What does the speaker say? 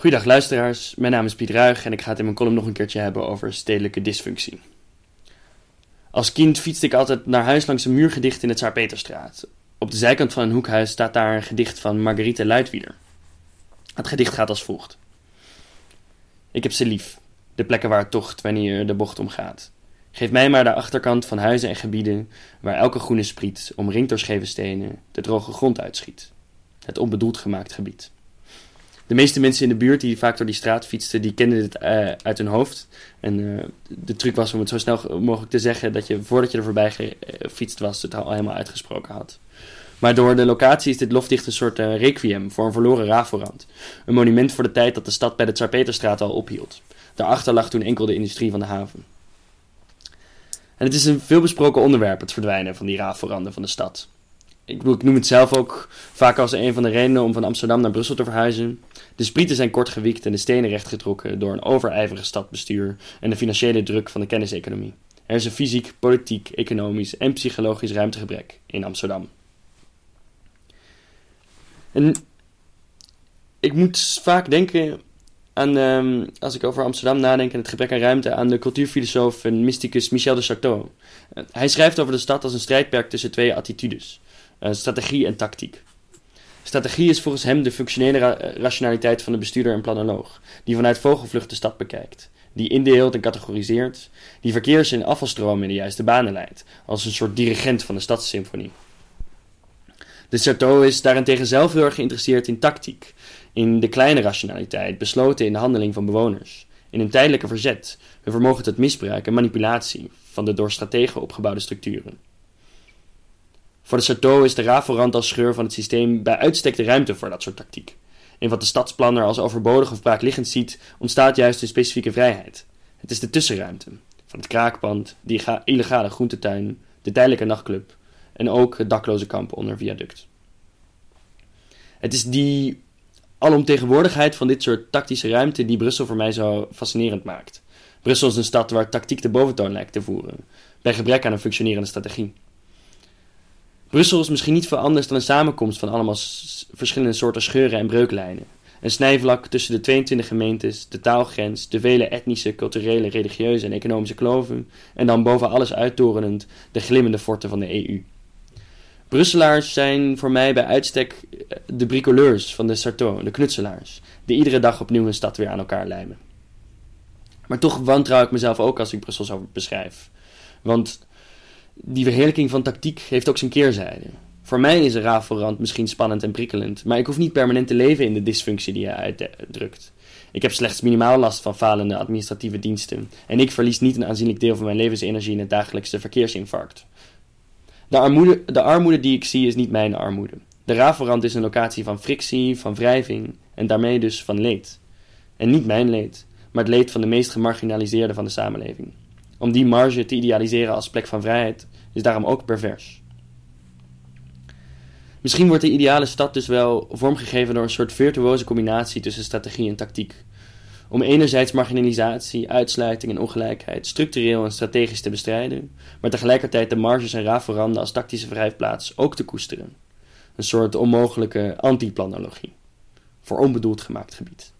Goedendag luisteraars, mijn naam is Piet Ruig en ik ga het in mijn column nog een keertje hebben over stedelijke dysfunctie. Als kind fietste ik altijd naar huis langs een muurgedicht in de Tsaar-Peterstraat. Op de zijkant van een hoekhuis staat daar een gedicht van Marguerite Luitwieder. Het gedicht gaat als volgt. Ik heb ze lief, de plekken waar het tocht wanneer de bocht omgaat. Geef mij maar de achterkant van huizen en gebieden waar elke groene spriet, omringd door scheve stenen, de droge grond uitschiet. Het onbedoeld gemaakt gebied. De meeste mensen in de buurt die vaak door die straat fietsten, die kenden dit uh, uit hun hoofd. En uh, de truc was om het zo snel mogelijk te zeggen dat je voordat je er voorbij gefietst was, het al helemaal uitgesproken had. Maar door de locatie is dit lofdicht een soort requiem voor een verloren Raforand. Een monument voor de tijd dat de stad bij de Tsar-Peterstraat al ophield. Daarachter lag toen enkel de industrie van de haven. En het is een veelbesproken onderwerp, het verdwijnen van die Raforanden van de stad. Ik, noem het zelf ook vaak als een van de redenen om van Amsterdam naar Brussel te verhuizen. De sprieten zijn kort gewiekt en de stenen rechtgetrokken door een overijverig stadbestuur en de financiële druk van de kenniseconomie. Er is een fysiek, politiek, economisch en psychologisch ruimtegebrek in Amsterdam. En ik moet vaak denken aan, um, als ik over Amsterdam nadenk en het gebrek aan ruimte, aan de cultuurfilosoof en mysticus Michel de Charteau. hij schrijft over de stad als een strijdperk tussen twee attitudes, uh, strategie en tactiek. Strategie is volgens hem de functionele ra rationaliteit van de bestuurder en planoloog, die vanuit vogelvlucht de stad bekijkt, die indeelt en categoriseert, die verkeers- en afvalstromen in de juiste banen leidt, als een soort dirigent van de stadssymfonie. De Chateau is daarentegen zelf heel erg geïnteresseerd in tactiek, in de kleine rationaliteit, besloten in de handeling van bewoners, in een tijdelijke verzet, hun vermogen tot misbruik en manipulatie van de door strategen opgebouwde structuren. Voor de Chateau is de rafelrand als scheur van het systeem bij uitstek de ruimte voor dat soort tactiek. In wat de stadsplanner als overbodig of braakliggend ziet, ontstaat juist een specifieke vrijheid. Het is de tussenruimte van het kraakpand, die illegale groentetuin, de tijdelijke nachtclub en ook het dakloze kamp onder viaduct. Het is die alomtegenwoordigheid van dit soort tactische ruimte die Brussel voor mij zo fascinerend maakt. Brussel is een stad waar tactiek de boventoon lijkt te voeren, bij gebrek aan een functionerende strategie. Brussel is misschien niet veel anders dan een samenkomst van allemaal verschillende soorten scheuren en breuklijnen. Een snijvlak tussen de 22 gemeentes, de taalgrens, de vele etnische, culturele, religieuze en economische kloven en dan boven alles uittorenend de glimmende forten van de EU. Brusselaars zijn voor mij bij uitstek eh, de bricoleurs van de Sarto, de knutselaars, die iedere dag opnieuw hun stad weer aan elkaar lijmen. Maar toch wantrouw ik mezelf ook als ik Brussel zo beschrijf. Want die verheerlijking van tactiek heeft ook zijn keerzijde. Voor mij is een rafelrand misschien spannend en prikkelend, maar ik hoef niet permanent te leven in de dysfunctie die hij uitdrukt. Ik heb slechts minimaal last van falende administratieve diensten en ik verlies niet een aanzienlijk deel van mijn levensenergie in het dagelijkse verkeersinfarct. De armoede, de armoede die ik zie is niet mijn armoede. De rafelrand is een locatie van frictie, van wrijving en daarmee dus van leed. En niet mijn leed, maar het leed van de meest gemarginaliseerden van de samenleving. Om die marge te idealiseren als plek van vrijheid is daarom ook pervers. Misschien wordt de ideale stad dus wel vormgegeven door een soort virtuoze combinatie tussen strategie en tactiek. Om enerzijds marginalisatie, uitsluiting en ongelijkheid structureel en strategisch te bestrijden, maar tegelijkertijd de marges en rafelranden als tactische vrijplaats ook te koesteren. Een soort onmogelijke antiplanologie voor onbedoeld gemaakt gebied.